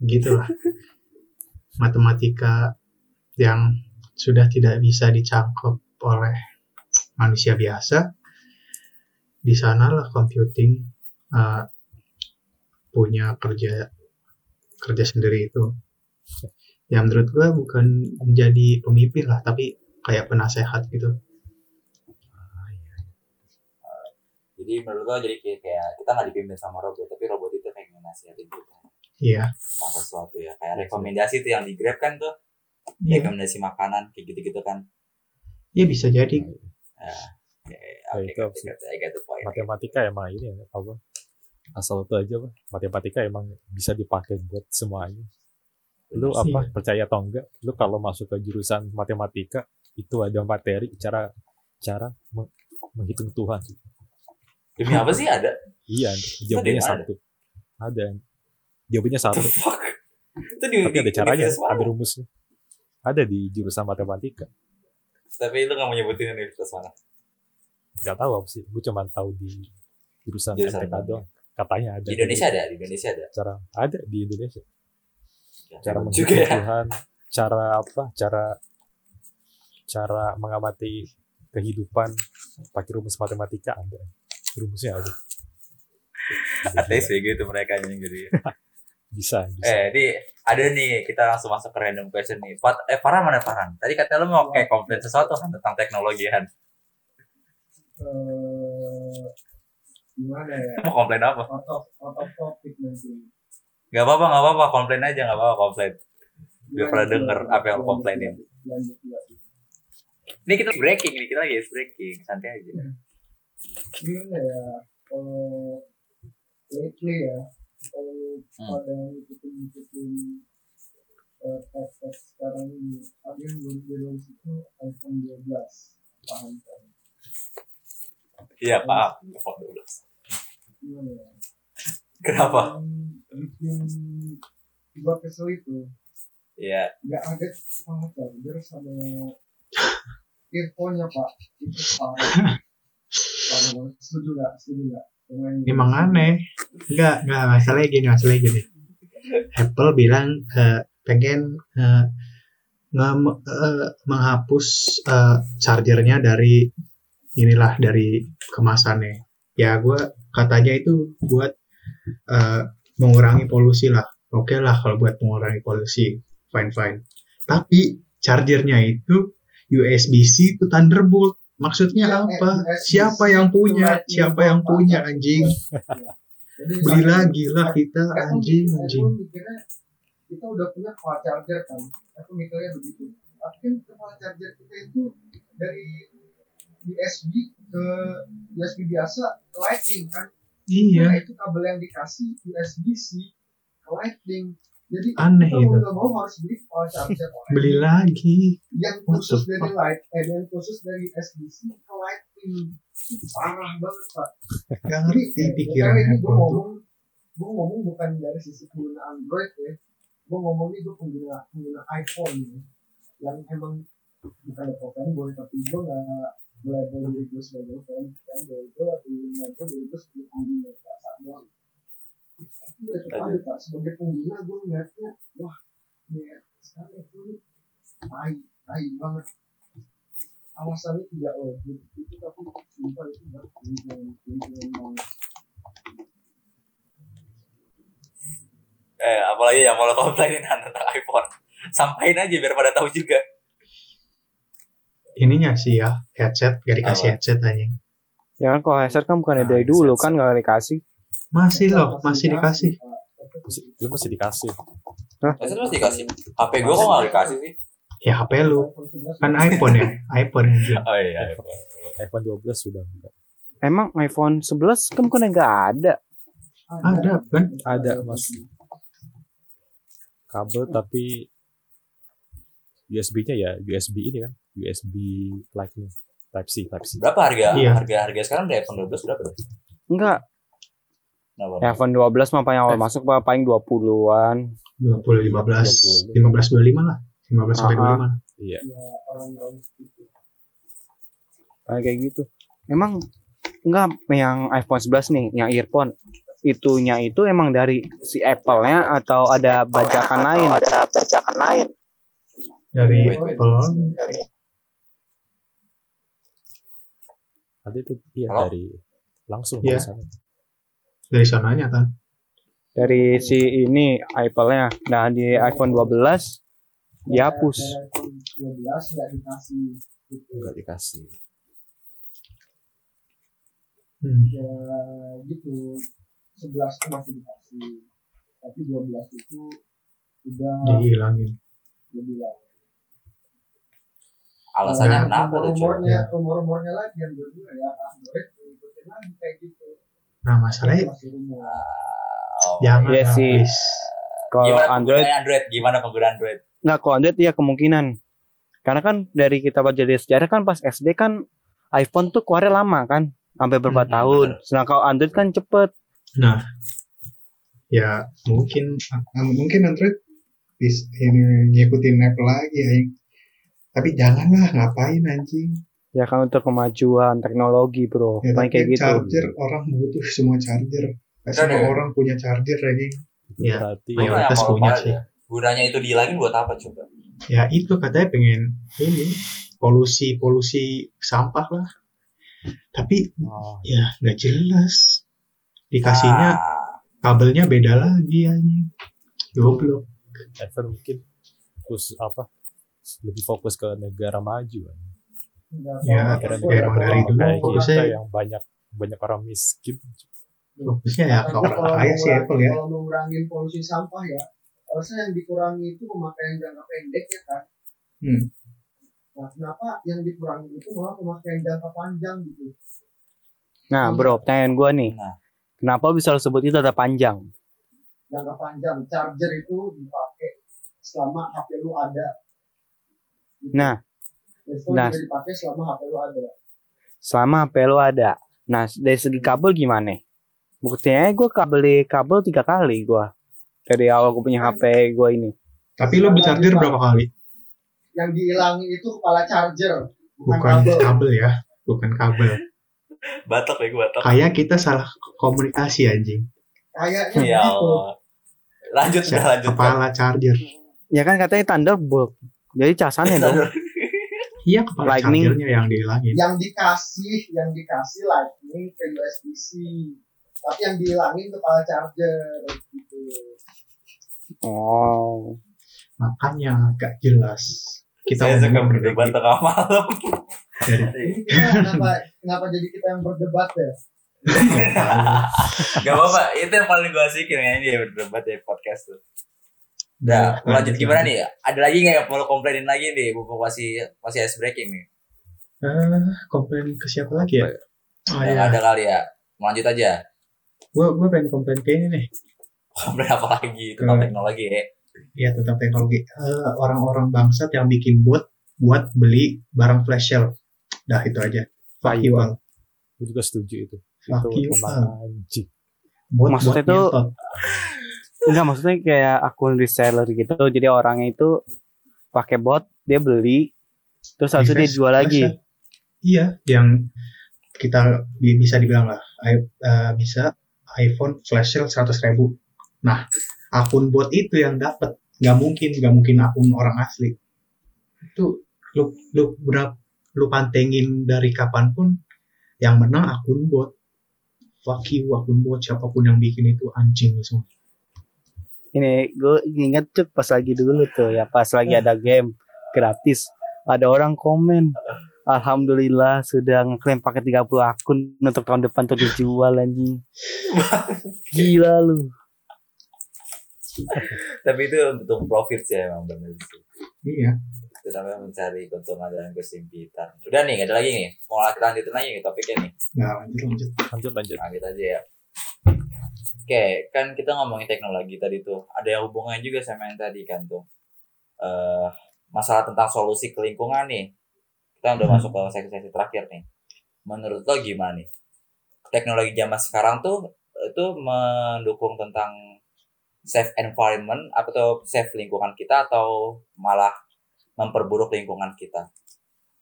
gitulah matematika yang sudah tidak bisa dicangkup oleh manusia biasa di sanalah computing uh, punya kerja kerja sendiri itu. Ya menurut gua bukan menjadi pemimpin lah tapi kayak penasehat gitu. Jadi menurut lo jadi kayak, kita nggak dipimpin sama robot, tapi robot itu kayak nasihatin kita. Iya. Tentang sesuatu ya. Kayak rekomendasi tuh yang di Grab kan tuh, iya rekomendasi makanan kayak gitu-gitu kan. iya bisa jadi Ya, ya, Ya, oke, the point. matematika emang ini ya, apa asal itu aja Pak. matematika emang bisa dipakai buat semuanya lu Iya. apa percaya atau enggak lu kalau masuk ke jurusan matematika itu ada materi cara cara meng- menghitung Tuhan Demi apa sih ada? iya jawabannya Ada. satu ada jawabannya satu The fuck? Itu di, tapi di- ada caranya ada rumusnya ada di jurusan matematika Tapi lu gak mau nyebutin universitas mana? nggak tahu apa sih gue cuma tahu di jurusan Jurusan MTK doang katanya ada Di Indonesia ada, di Indonesia ada. cara ada di Indonesia Ya, cara juga ya. Tuhan, cara apa, cara cara mengamati kehidupan pakai rumus matematika ada, rumusnya ada. [LAUGHS] Ateis ya gitu mereka yang jadi. [LAUGHS] Bisa, bisa. eh, di ada nih kita langsung masuk ke random question nih. Fat, eh Farhan mana Farhan? Tadi katanya lu mau kayak komplain sesuatu kan tentang teknologi kan? eh gimana ya Mau komplain apa? out of out of topic nanti Gak apa-apa, gak apa-apa, komplain aja, gak apa-apa komplain. Biar pada Lanjut, denger lanjut, apa yang komplainin. lanjut, lanjut. Ini kita breaking nih, kita lagi breaking, santai aja. gimana ya kalau lately ya kalau Hmm. pada ngikutin ngikutin eh, tes-tes sekarang ini ada yang baru rilis itu iPhone 12 paham kan Iya, paham. iPhone 12. gimana ya? Kenapa? Bikin gua kesel itu. Iya, nggak ada kepala charger sama earphone-nya pak. Itu parah parah banget setuju nggak? Setuju Dengan- Emang aneh. Enggak, enggak masalahnya gini, masalahnya gini. Apple bilang eh, pengen eh, nge- eh, menghapus eh, chargernya dari inilah dari kemasannya. Ya gue katanya itu buat eh, mengurangi polusi lah. Oke lah kalau buat mengurangi polusi, fine fine. Tapi chargernya itu USB-C itu Thunderbolt. Maksudnya Ya, eh, apa? USB-C Siapa yang punya? Siapa yang punya anjing? Jadi Beli lagi lah kita anjing anjing. kita udah punya kepala charger kan aku mikirnya begitu tapi kan kepala charger kita itu dari USB ke USB biasa ke lightning kan Iya, Nah, itu kabel yang dikasih USB-C ke lightning jadi Aneh itu. mau mau harus beli kepala charger beli lagi. yang khusus dari light eh yang khusus dari USB-C ke lightning itu parah banget pak Gak ngerti pikiran ini gue Apple ngomong gue ngomong bukan dari sisi pengguna Android ya gue ngomongnya gue pengguna pengguna iPhone ya. yang emang bukan fanboy tapi gue nggak melabel diri gue sebagai fan fanboy gue lebih melabel diri gue sebagai pengguna perasaan doang pak sebagai pengguna gue ngeliatnya wah ya sekarang itu tai tai banget alasannya tidak logik itu tapi sumpah itu berkelintingan kelintingan banget Eh, apalagi yang mau lo komplainin [LAUGHS] tentang iPhone. Sampaikan aja biar pada tahu juga. Ininya sih ya, headset, gak dikasih Apa? headset anjing. Ya kan kalau headset kan bukan Nah, dari dulu headset. kan nggak dikasih. Masih loh, masih dikasih. Masih, lu masih dikasih. Masa terus dikasih? HP gue kok nggak dikasih sih? Ya HP lu, kan iPhone ya, iPhone. Oh iya. iya. iPhone 12 sudah enggak. Emang iPhone 11 kan bukan nggak ada. Ada kan? Ada mas kabel tapi USB-nya ya USB ini kan USB Lightning Type C Type C. Berapa harga? Iya. Harga harga sekarang dari iPhone 12 berapa? Enggak. IPhone 12 mah paling awal Eh. masuk mah paling 20-an. 20, 15, 15, 25 lah. 15 sampai Ah, ah. 25 lah. Iya. ya itu Kayak kayak gitu. Emang enggak yang iPhone 11 nih, yang earphone itunya itu emang dari si Apple-nya atau ada bajakan lain? Ada bajakan lain. Dari wait. Apple, Ada itu iya Halo? dari langsung Iya. dari sana. Dari sananya kan. Dari si ini Apple-nya. Nah, di iPhone 12 dihapus. iPhone 12 nggak dikasih gitu. Enggak dikasih. Hmm. ya gitu 11 tuh masih dikasih tapi 12 itu udah Dihilangin. lebih lah Alasannya Nah, kenapa tuh? Cuk? rumor-rumornya rumor-rumornya lagi yang berdua ya Android ngikutin lagi kayak gitu Nah masalahnya Oh, jangan Iya lah, sih. Kalau Android Android? Gimana penggunaan Android? Nggak, kalau Android ya kemungkinan. Karena kan dari kita baca dari sejarah kan pas SD kan iPhone tuh keluarnya lama kan. Sampai berapa Hmm, tahun. Sedangkan kalau Android kan cepet. Nah, ya mungkin ah, mungkin Android bis ini ngikutin Apple lagi ya. Tapi janganlah ngapain anjing. Ya kan untuk kemajuan teknologi bro. Ya, kayak gitu. charger orang butuh semua charger. Gak semua deh. orang punya charger. Itu Iya. berarti Mayoritas kalau punya sih. Gunanya itu dihilangin buat apa coba? Ya itu katanya pengen ini polusi polusi sampah lah. Tapi oh, ya nggak jelas. Dikasihnya Ah, kabelnya beda lagi anjing. Goblok. iPhone mungkin fokus apa lebih fokus ke negara maju kan. Nggak Ya, emang dari dulu fokusnya- kita yang banyak banyak orang miskin Fokusnya ya ke Karena orang kalau kaya sih Apple ya. kalau mengurangin polusi sampah ya harusnya yang dikurangi itu pemakaian jangka pendek ya kan Hmm. nah kenapa yang dikurangi itu malah pemakaian jangka panjang gitu Nah bro, pertanyaan gue nih. Nah. Kenapa bisa lo sebut itu data panjang? jangka panjang charger itu dipakai selama HP lu ada Gitu. Nah, Nah. dipakai selama HP lu ada selama HP lo ada. Nah, dari segi kabel gimana? Buktinya gue kabel kabel tiga kali gue dari awal gue punya HP gue ini. Tapi lo beli charger berapa kali? yang dihilangin itu kepala charger bukan, Bukan kabel kabel ya, bukan kabel. [LAUGHS] batok ya gue batok. Kayak kita salah komunikasi anjing. kayaknya Ya gitu Allah. Lanjut udah lanjut. Kepala charger. Ya kan katanya Thunderbolt. Jadi casannya dong. Iya kepala Lightning. chargernya yang dihilangin. yang dikasih yang dikasih lightning ke USB-C tapi yang dihilangin kepala charger gitu Oh. Makanya agak jelas. Kita Saya suka berdebat tengah malam. kita kenapa kenapa jadi kita yang berdebat ya Gak apa-apa, itu yang paling gue asikin ya ini berdebat ya podcast tuh. Udah, lanjut gimana nih? Ada lagi nggak yang perlu komplainin lagi nih? Buku masih masih ice breaking nih. Eh, komplain ke siapa lagi ya? Oh Yang iya, ada kali ya. Mau Lanjut aja. gue gue pengen komplain ke ini nih. Komplain apa lagi tentang Hmm. teknologi ya? Iya tentang teknologi. Eh, orang-orang bangsat yang bikin bot buat beli barang flash sale. Dah itu aja. Fuck you all. gue juga setuju itu Fuck itu you all. Bot Maksudnya tuh- nyetot. Enggak maksudnya kayak akun reseller gitu jadi orangnya itu pakai bot dia beli terus habis itu dia jual lagi invest. Iya, yang kita bi- bisa dibilang lah, i- eh, bisa iPhone flash sale 100 ribu. Nah, akun bot itu yang dapat, nggak mungkin, nggak mungkin akun orang asli. Itu lu lu berapa lu pantengin dari kapan pun yang menang akun bot. Fuck you akun bot siapa pun yang bikin itu anjing semua. Ini gue inget tuh pas lagi dulu tuh ya pas lagi ada game gratis ada orang komen Alhamdulillah sudah ngeklaim pakai 30 akun untuk tahun depan tuh dijual anjing [LAUGHS] gila lu Tapi itu untuk profit sih emang bener sih. Iya. Itu namanya mencari keuntungan dan kesempitan. Udah nih, gak ada lagi nih. Mau kita lanjutin lagi nih topiknya nih. Nah, lanjut lanjut. lanjut lanjut Lanjut aja ya. Oke, kan kita ngomongin teknologi tadi tuh. Ada yang hubungannya juga sama yang tadi kan tuh. eh masalah tentang solusi ke lingkungan nih. Kita udah Hmm. masuk ke sesi-sesi terakhir nih. Menurut lo gimana nih? Teknologi zaman sekarang tuh itu mendukung tentang safe environment atau safe lingkungan kita atau malah memperburuk lingkungan kita?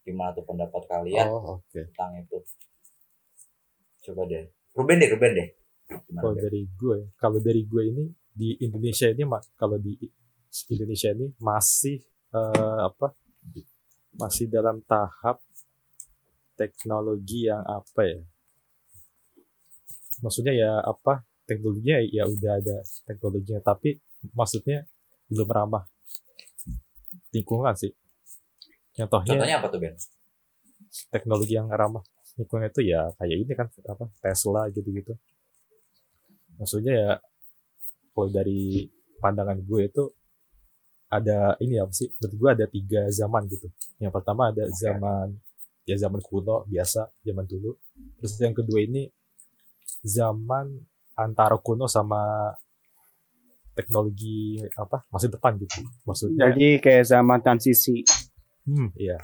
Gimana tuh pendapat kalian oh oke tentang itu? Coba deh. Ruben deh, Ruben deh. Kalau dari gue kalau dari gue ini di Indonesia ini kalau di Indonesia ini masih eh, apa masih dalam tahap teknologi yang apa ya? Maksudnya ya apa teknologinya ya udah ada teknologinya tapi maksudnya belum ramah lingkungan sih. Contohnya Contohnya apa tuh Ben? teknologi yang ramah lingkungan itu ya kayak ini kan apa Tesla gitu-gitu maksudnya ya kalau dari pandangan gue itu ada ini apa sih menurut gue ada tiga zaman gitu yang pertama ada Oke. zaman ya zaman kuno biasa zaman dulu terus yang kedua ini zaman antara kuno sama teknologi apa masa depan gitu maksudnya jadi kayak zaman transisi Hmm, iya.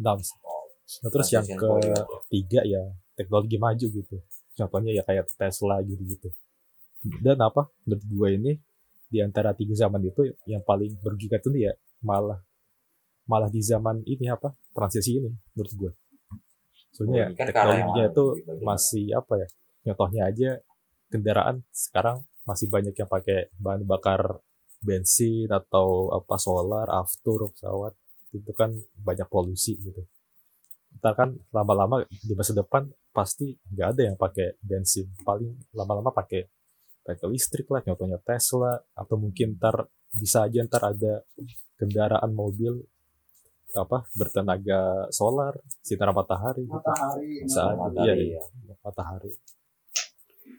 Nah, nah, terus yang ketiga ya teknologi maju gitu. Contohnya ya kayak Tesla gitu-gitu. Dan apa? Menurut gue ini di antara tiga zaman itu yang paling merugikan itu ya malah malah di zaman ini apa? Transisi ini menurut gue. Soalnya ya, Merugikan karena teknologinya itu masih apa ya? Contohnya aja kendaraan sekarang masih banyak yang pakai bahan bakar bensin atau apa solar, aftur, pesawat itu kan banyak polusi gitu. Ntar kan lama-lama di masa depan pasti nggak ada yang pakai bensin, paling lama-lama pakai pakai listrik lah, contohnya Tesla atau mungkin ntar bisa aja ntar ada kendaraan mobil apa bertenaga solar, sinar matahari, gitu. matahari Bisa aja, Matahari, iya, ya. matahari.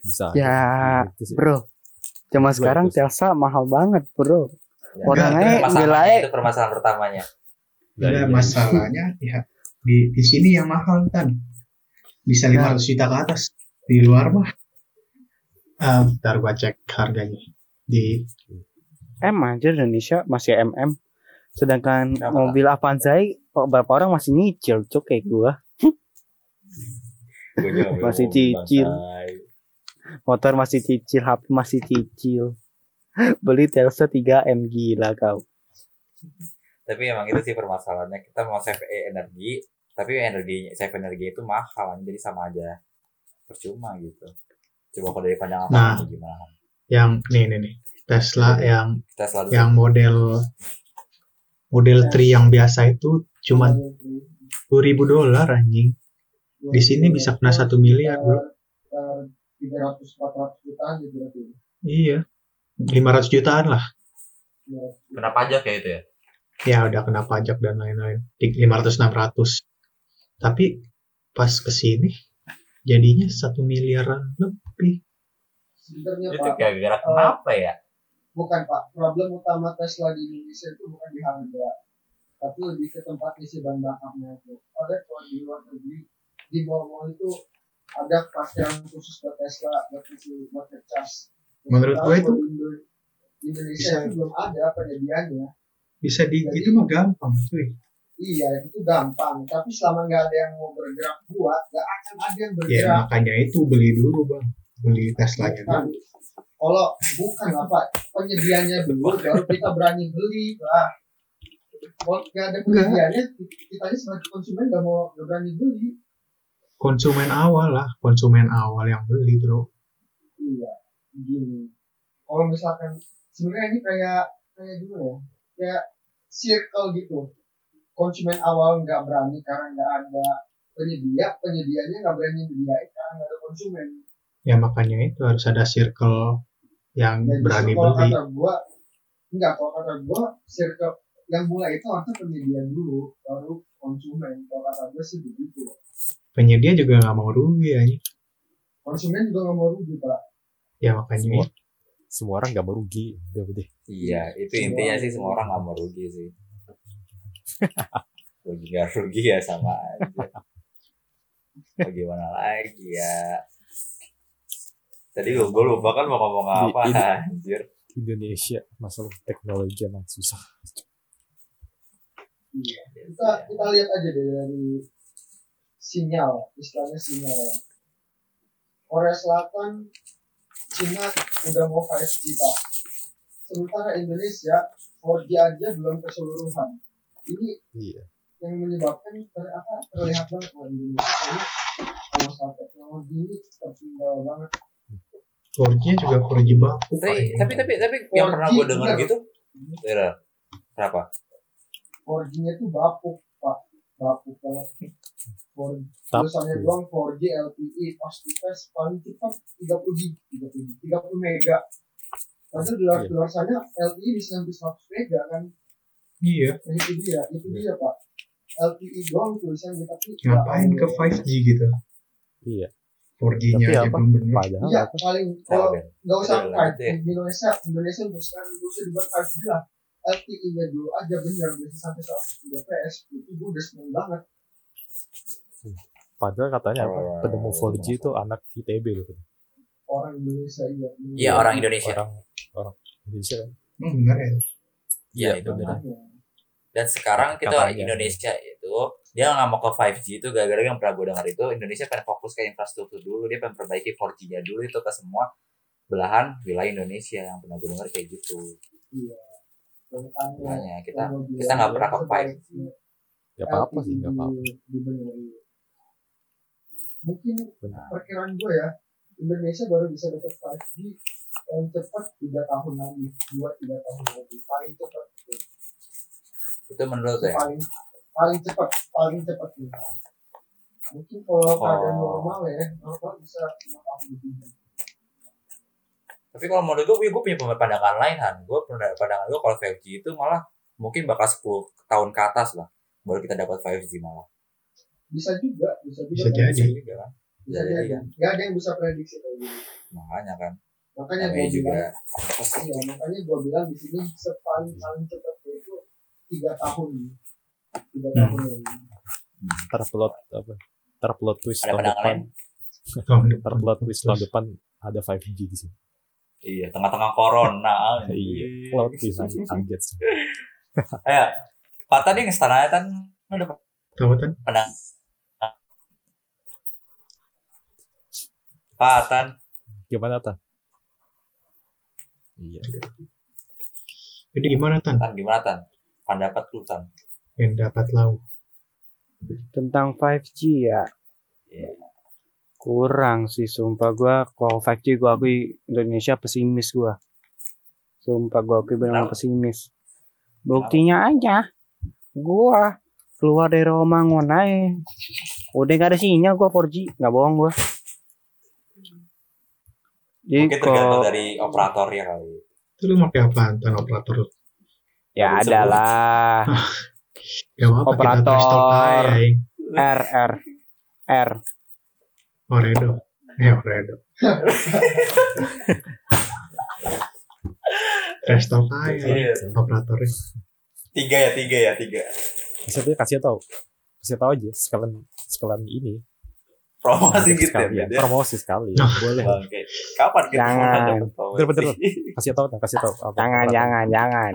Bisa. Ya, aja. Gitu sih. bro cuma Gua sekarang itu. Tesla mahal banget bro Ya, Orangnya nilai- itu permasalahan pertamanya. Dari- Nah, masalahnya ya di di sini yang mahal kan bisa Nah. 500 juta ke atas di luar mah ah bentar gua cek harganya. Di M aja Indonesia masih MM sedangkan Berapa, mobil Avanza kok beberapa orang masih nyicil cok kayak gua. Masih cicil. motor masih cicil HP masih cicil. Beli Telsa 3M gila kau. Tapi emang itu sih permasalahannya. Kita mau save energi, tapi energi save energi itu mahal, jadi sama aja. Percuma gitu. Coba kalau dari pandangan Nah. kamu gimana? yang nih nih nih. Tesla yang Kita selalu yang model model 3 yang biasa itu cuma 10.000 dolar anjing. Di sini bisa kena satu miliar bro. tiga ratus empat ratus jutaan gitu iya. 500 jutaan lah. Kena pajak ya itu ya. ya udah kena pajak dan lain-lain. Di 500 600 tapi pas ke sini jadinya satu miliaran lebih. Sebenarnya Itu pak gara-gara kenapa ya? bukan pak. Problem utama Tesla di Indonesia itu bukan di harga tapi lebih ke tempat isi bahan bakarnya itu. Ada kalau di luar negeri di mall-mall itu ada parkiran khusus buat Tesla buat isi buat ngecas. Menurut gua itu di Indonesia bisa- itu belum ada penyediaannya bisa di itu mah gampang cuy iya itu gampang. Tapi selama nggak ada yang mau bergerak buat nggak akan ada yang ya bergerak. makanya itu beli dulu bang. Beli Teslanya Kan, dulu. Kalau bukan apa penyediaannya dulu baru kita berani beli lah kalau nggak ada penyediaannya kita ini sebagai konsumen nggak mau nggak berani beli. Konsumen awal lah konsumen awal yang beli bro. Iya gini kalau misalkan sebenarnya ini kayak kayak gimana ya? Kayak circle gitu konsumen awal nggak berani karena nggak ada penyedia penyedianya nggak berani menyediain karena nggak ada konsumen ya makanya itu harus ada circle yang Dan berani justru kalau beli kata gua enggak kalau kata gua circle yang mulai itu harusnya penyedia dulu baru konsumen kalau kata gua sih begitu penyedia juga nggak mau rugi ya konsumen juga nggak mau rugi pak ya makanya Semua, semua orang nggak mau rugi. Udah, udah. Iya, itu intinya sih semua orang nggak mau rugi sih. [LAUGHS] rugi gak rugi ya sama aja. Bagaimana lagi ya? Tadi gue, gue lupa kan mau ngomong apa Ini- ini- anjir. Indonesia masalah teknologi emang susah. Iya. kita kita lihat aja deh dari sinyal istilahnya sinyal Korea Selatan Cina udah mau 5G pak sementara Indonesia 4G aja belum keseluruhan ini Iya. yang menyebabkan ter- apa terlihat banget bahwa Indonesia ini. Kalau soal teknologi ini tertinggal banget. 4G juga 4G baku Pak, Tapi, tapi tapi tapi yang 4G pernah gue dengar gitu, ya kenapa? 4G-nya tuh bapuk pak. Bapuk banget. 4G Tapi- tulisannya doang 4G LTE pas di tes paling cepat 30 gig 30 30 mega. Padahal di luar, Iya. di luar sana LTE bisa sampai 100 mega kan iya Nah, itu dia itu dia pak LTE doang tulisannya tapi ngapain ke tahu. 5G gitu Iya. 4G-nya Tapi aja apa? belum bener Padahal iya apa? paling kalau Ben? nggak usah Ada fight lanjut ya. di Indonesia Indonesia untuk sekarang nggak usah dibuat 5G lah LTE-nya dulu aja bener bisa sampai 100 Mbps itu gue udah seneng banget Padahal katanya apa? Penemu 4G itu anak ITB loh. orang Indonesia iya Iya orang Indonesia. Orang orang Indonesia kan. Hmm, bener ya Iya Iya, itu benar. Dan sekarang kita Katanya. Indonesia itu dia nggak mau ke 5G itu gara-gara yang pernah gue dengar itu Indonesia pengen fokus ke infrastruktur dulu dia pengen perbaiki 4G-nya dulu itu ke semua belahan wilayah Indonesia yang pernah gue dengar kayak gitu. Makanya Makanya kita kita nggak pernah ke 5G. sebaiknya Ya apa-apa sih, LTE nggak apa-apa. di- dibenerin. Mungkin Benar. perkiraan gue ya Indonesia baru bisa dapat 5G yang cepat tiga tahun lagi dua tiga tahun lagi paling cepat. Itu menurut saya. paling paling cepat paling cepat nih mungkin kalau keadaan Oh. normal ya normal bisa lima tahun lebih Tapi kalau menurut gue, gue punya pandangan lain han. Gue pandangan gue kalau 5G itu malah mungkin bakal 10 tahun ke atas lah baru kita dapat 5G malah. bisa juga bisa juga Bisa kan? jadi. Bisa juga kan. bisa Bisa jadi jadi kan. nggak ada yang bisa prediksi kayak gitu Makanya kan. makanya gue juga bilang iya makanya gue bilang di sini sepaling paling cepat tiga tahun tiga Hmm. tahun Terplot apa? Terplot twist ada tahun depan. Terplot twist tahun depan ada 5G di sini. Iya, tengah-tengah corona. [LAUGHS] Iya. Plot twist kaget sih. Ayo, Pak tadi ngestananya kan ada tahu kan pandang. Pak Tan, Gimana tan? Iya. jadi gimana tan Tan gimana Tan? Pendapat lu Tan? yang dapat lauk tentang 5G ya? Iya. kurang sih sumpah gua. Kalau 5G gua akui Indonesia pesimis gua. Sumpah gua akui benar pesimis. Buktinya aja gua keluar dari Romangun aja udah gak ada sinyal gua 4G nggak bohong gua. Jadi Mungkin tergantung kalau dari operatornya kali. itu lu pakai apaan tan? Operator lu? Ya adalah apa-apa kita Operator. ya. R R R Oredo eh Oredo restore aja Iya. operatornya Tiga ya, tiga ya, tiga. Bisa dia kasih tahu. Kasih tahu aja sekalian sekalian ini. Promosi gitu ya, Sekalian. Ben, ya. Promosi sekali. Nah. Boleh. Oke. Kapan kita Jangan. mau dapat promosi? Bener, bener, Kasih tahu, kasih tahu. Apa? jangan Apa? jangan jangan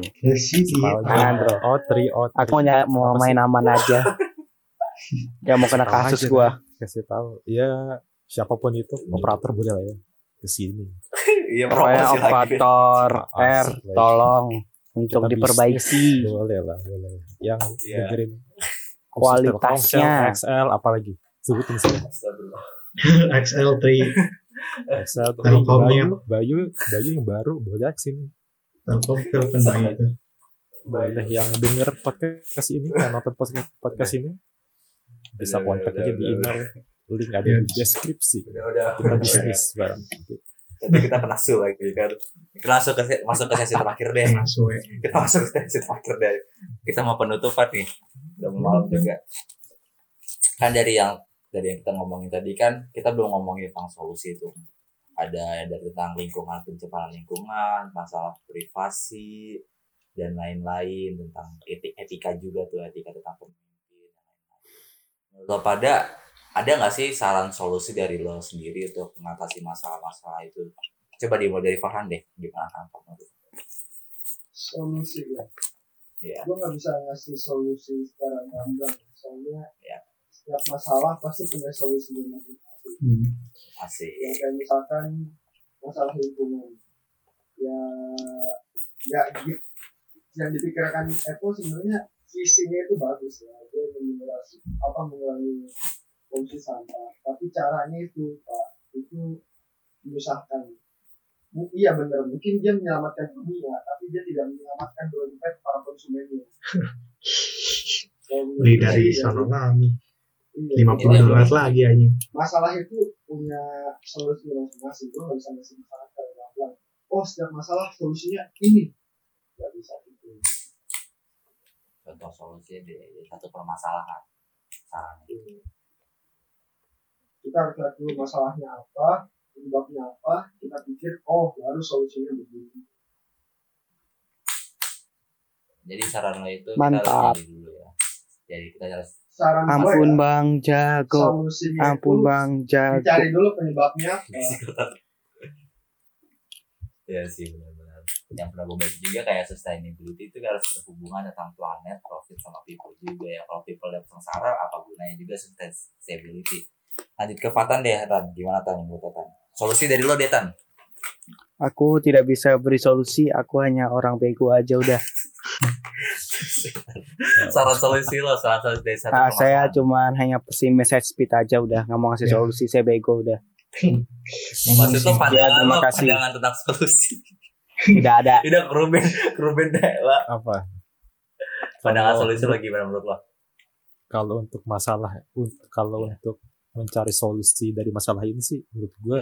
Mau- Jangan, bro. Oh, tri, oh, aku mau ny- mau main aman aja [LAUGHS] Gak mau kena kasus gua kasih tahu. Ya, siapa pun itu operator boleh lah ya. ke sini. [LAUGHS] Iya Supaya promosi lagi. operator R tolong untuk diperbaiki Boleh lah, boleh. Yang Iya. dengerin [LAUGHS] Kualitasnya. XL apalagi sebutin sih. Astagfirullah. XL3 XL tuh Telkomnya. Bayu, Bayu, Bayu yang baru boleh sini. Telkom bayi itu Boleh yang denger podcast ini, yang nonton podcast, podcast ini bisa kontak aja di email. Link ada di deskripsi. Udah udah. Kita bisnis bareng. Nanti kita kena su lagi kan. Kita masuk ke masuk ke sesi terakhir deh. masuk ya Kita masuk ke sesi terakhir deh. Kita mau penutupan nih. Udah malam juga. Kan dari yang dari yang kita ngomongin tadi kan kita belum ngomongin tentang solusi itu. Ada dari tentang lingkungan pencemaran lingkungan, masalah privasi dan lain-lain tentang etik etika juga tuh etika tentang pemimpin dan lain-lain. Lo pada ada nggak sih saran solusi dari lo sendiri untuk mengatasi masalah-masalah itu? Coba dimulai dari Farhan deh, gimana kan solusi ya Iya. gue nggak bisa ngasih solusi secara gamblang soalnya Ya. Setiap masalah pasti punya solusinya masing-masing. Hmm. Asik. yang kayak misalkan masalah lingkungan. Ya nggak di- yang dipikirkan Apple sebenarnya visinya itu bagus ya. Dia mengurangi apa mengurangi polusi sampah. Tapi caranya itu pak itu menyusahkan iya benar mungkin dia menyelamatkan dunia tapi dia tidak menyelamatkan dompet para konsumennya. [LAUGHS] Beli dari ya, sana lagi iya. 50 Iya. dolar lagi aja masalah itu punya solusi masing-masing gue nggak bisa ngasih masalah secara gamblang oh setiap masalah solusinya ini nggak bisa itu Contoh solusi di satu permasalahan. Sarannya. kita harus lihat dulu masalahnya apa penyebabnya apa kita pikir oh baru solusinya begini Jadi saran lo itu Mantap. kita harus dulu ya. Jadi kita harus saran gue ampun ya, bang jago solusinya ampun bang jago dicari dulu penyebabnya apa. [LAUGHS] ya sih benar-benar. Yang pernah gue baca juga kayak sustainability itu harus berhubungan tentang planet, profit sama people juga ya. Kalau people dapat sengsara, apa gunanya juga sustainability. Lanjut ke Fatan deh, Tan. Gimana Tan menurut Tan? Solusi dari lo deh, Tan. aku tidak bisa beri solusi aku hanya orang bego aja udah [LAUGHS] [LAUGHS] saran solusi lo, saran solusi dari satu Ah, saya cuman hanya pesin message speed aja udah nggak mau ngasih Ya. solusi saya bego udah Maksud lo pandangan Ya, terima kasih. pandangan tentang solusi. tidak ada [LAUGHS] Udah keruben, keruben deh lah. Apa? Pandangan Kalau solusi lo gimana menurut lo? kalau untuk masalah kalau untuk mencari solusi dari masalah ini sih menurut gue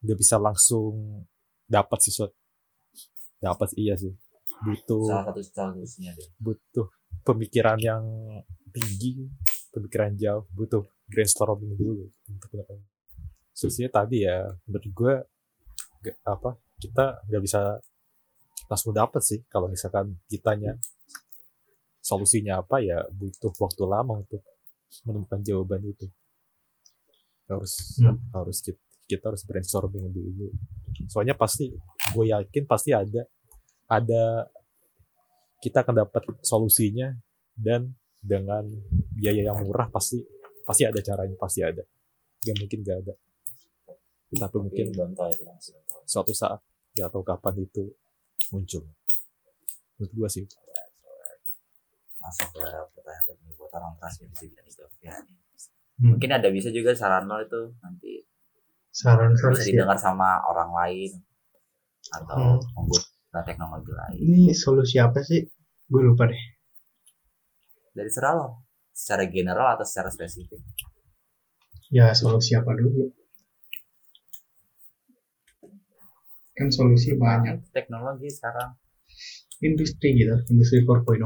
nggak bisa langsung dapat sih dapat iya sih butuh Salah satu solusinya deh. butuh pemikiran yang tinggi pemikiran jauh butuh brainstorming dulu untuk solusinya tadi ya menurut gue apa kita nggak bisa langsung dapat sih kalau misalkan kitanya solusinya apa ya butuh waktu lama untuk menemukan jawaban itu harus Hmm. harus kita, kita harus brainstorming dulu soalnya pasti gue yakin pasti ada ada kita akan dapat solusinya dan dengan biaya yang murah pasti pasti ada caranya pasti ada gak mungkin gak ada tapi mungkin ya, suatu saat gak tahu kapan itu muncul menurut gue sih Masuk ke pertanyaan berikutnya buat orang transmisi dan itu. Ya. Hmm. Mungkin ada bisa juga saran lo itu nanti saran bisa solusi ya. didengar sama orang lain atau Hmm. Menggunakan teknologi lain. ini solusi apa sih gue lupa deh Dari serah lo, secara general atau secara spesifik. ya solusi apa dulu kan solusi banyak Teknologi sekarang industri gitu industri 4.0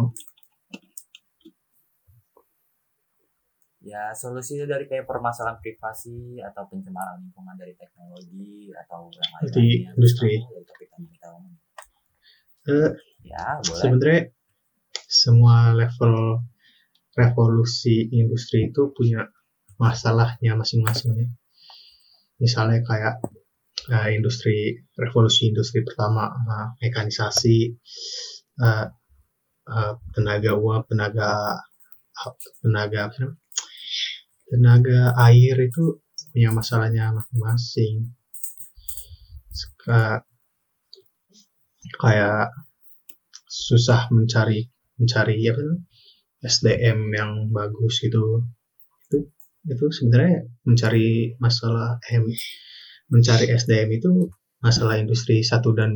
ya solusi itu dari kayak permasalahan privasi atau pencemaran lingkungan dari teknologi atau yang lain Di industri. dari topik yang kita omongin. Ya sebenarnya semua level revolusi industri itu punya masalahnya masing-masing ya. Misalnya kayak eh, industri revolusi industri pertama eh, mekanisasi eh, eh, tenaga uap, tenaga tenaga tenaga air itu punya masalahnya masing-masing. Kayak susah mencari mencari apa tuh, SDM yang bagus gitu. Itu itu sebenarnya mencari masalah eh, mencari SDM itu masalah industri satu dan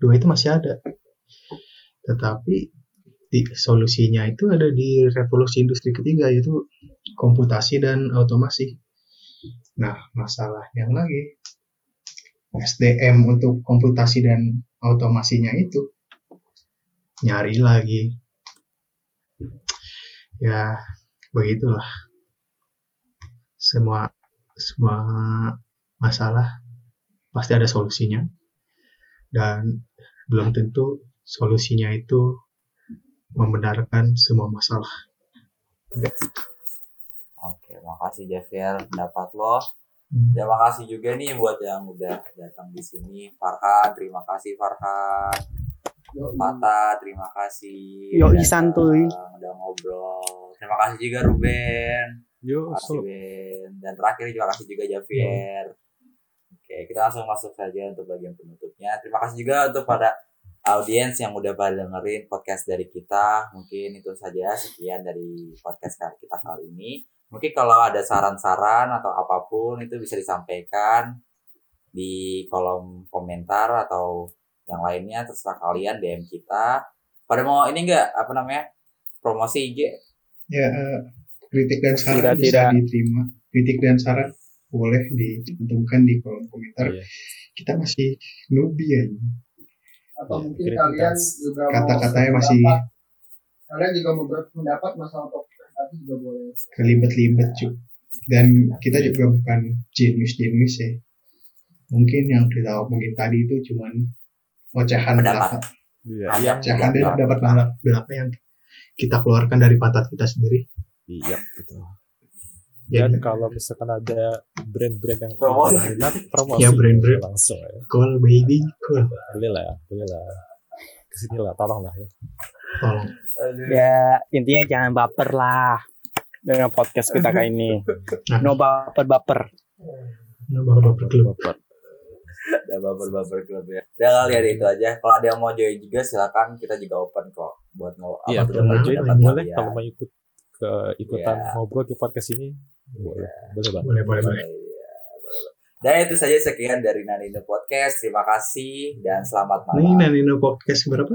dua itu masih ada. Tetapi di solusinya itu ada di revolusi industri ketiga yaitu komputasi dan otomasi nah masalahnya lagi SDM untuk komputasi dan otomasinya itu. Nyari lagi. Ya begitulah. Semua semua masalah pasti ada solusinya. Dan belum tentu solusinya itu membenarkan semua masalah. Oke, makasih Javier pendapat lo. Hmm. Terima kasih juga nih buat yang udah datang di sini. Farhan, terima kasih Farhan. Fata, terima kasih. Udah santuy. Udah ngobrol. Terima kasih juga Ruben. Yo, Terima kasih so, Ben. Dan terakhir terima kasih juga Javier. Oke, kita langsung masuk saja untuk bagian penutupnya. Terima kasih juga untuk pada audiens yang udah pada dengerin podcast dari kita. Mungkin itu saja sekian dari podcast kali kita kali ini. Mungkin kalau ada saran-saran atau apa pun itu bisa disampaikan di kolom komentar atau yang lainnya terserah kalian DM kita. Pada mau ini enggak apa namanya? Promosi IG ya eh, kritik dan saran Tidak, bisa tidak. diterima kritik dan saran boleh dicantumkan di kolom komentar iya. kita masih newbie ya atau Ya, mungkin kritik kalian juga mau kata-katanya masih kalian juga mau berpendapat masalah topik tadi juga boleh kelibet-libet cuy dan kita juga bukan jenius-jenius ya mungkin yang kita omongin tadi itu cuman ocehan Pendapat. belaka Iya, yang ocehan dan dapat belaka belaka yang kita keluarkan dari pantat kita sendiri iya betul. ya Dan kalau misalkan ada brand-brand yang Promosi. promosi Ya, brand-brand. langsung ya. cool baby cool Beli lah ya, beli lah. Ke sini lah, tolong lah ya. Tolong Ya intinya jangan baper lah dengan podcast kita kali ini. Nah. No baper-baper. Nah, bapak berkelub Bapak. udah baper-baper klub [LAUGHS] ya. Udah kali ada itu aja. Kalau ada yang mau join juga silakan kita juga open kok buat ngomong Iya, apa betul. tuh Mau join boleh kalian. kalau mau ikut ke ikutan Iya. ngobrol di podcast ini boleh boleh banget boleh boleh boleh Iya, boleh. Dan itu saja sekian dari Nanino Podcast. Terima kasih dan selamat malam. ini Nanino podcast berapa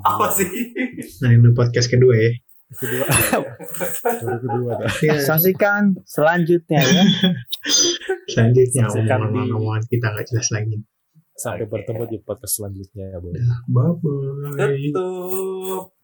Apa sih? Nanino podcast kedua ya kedua baru kedua dah ya Saksikan selanjutnya ya. [LAUGHS] selanjutnya omongan-omongan kita nggak jelas lagi sampai Oke. bertemu di podcast selanjutnya ya boleh bye bye Tutup.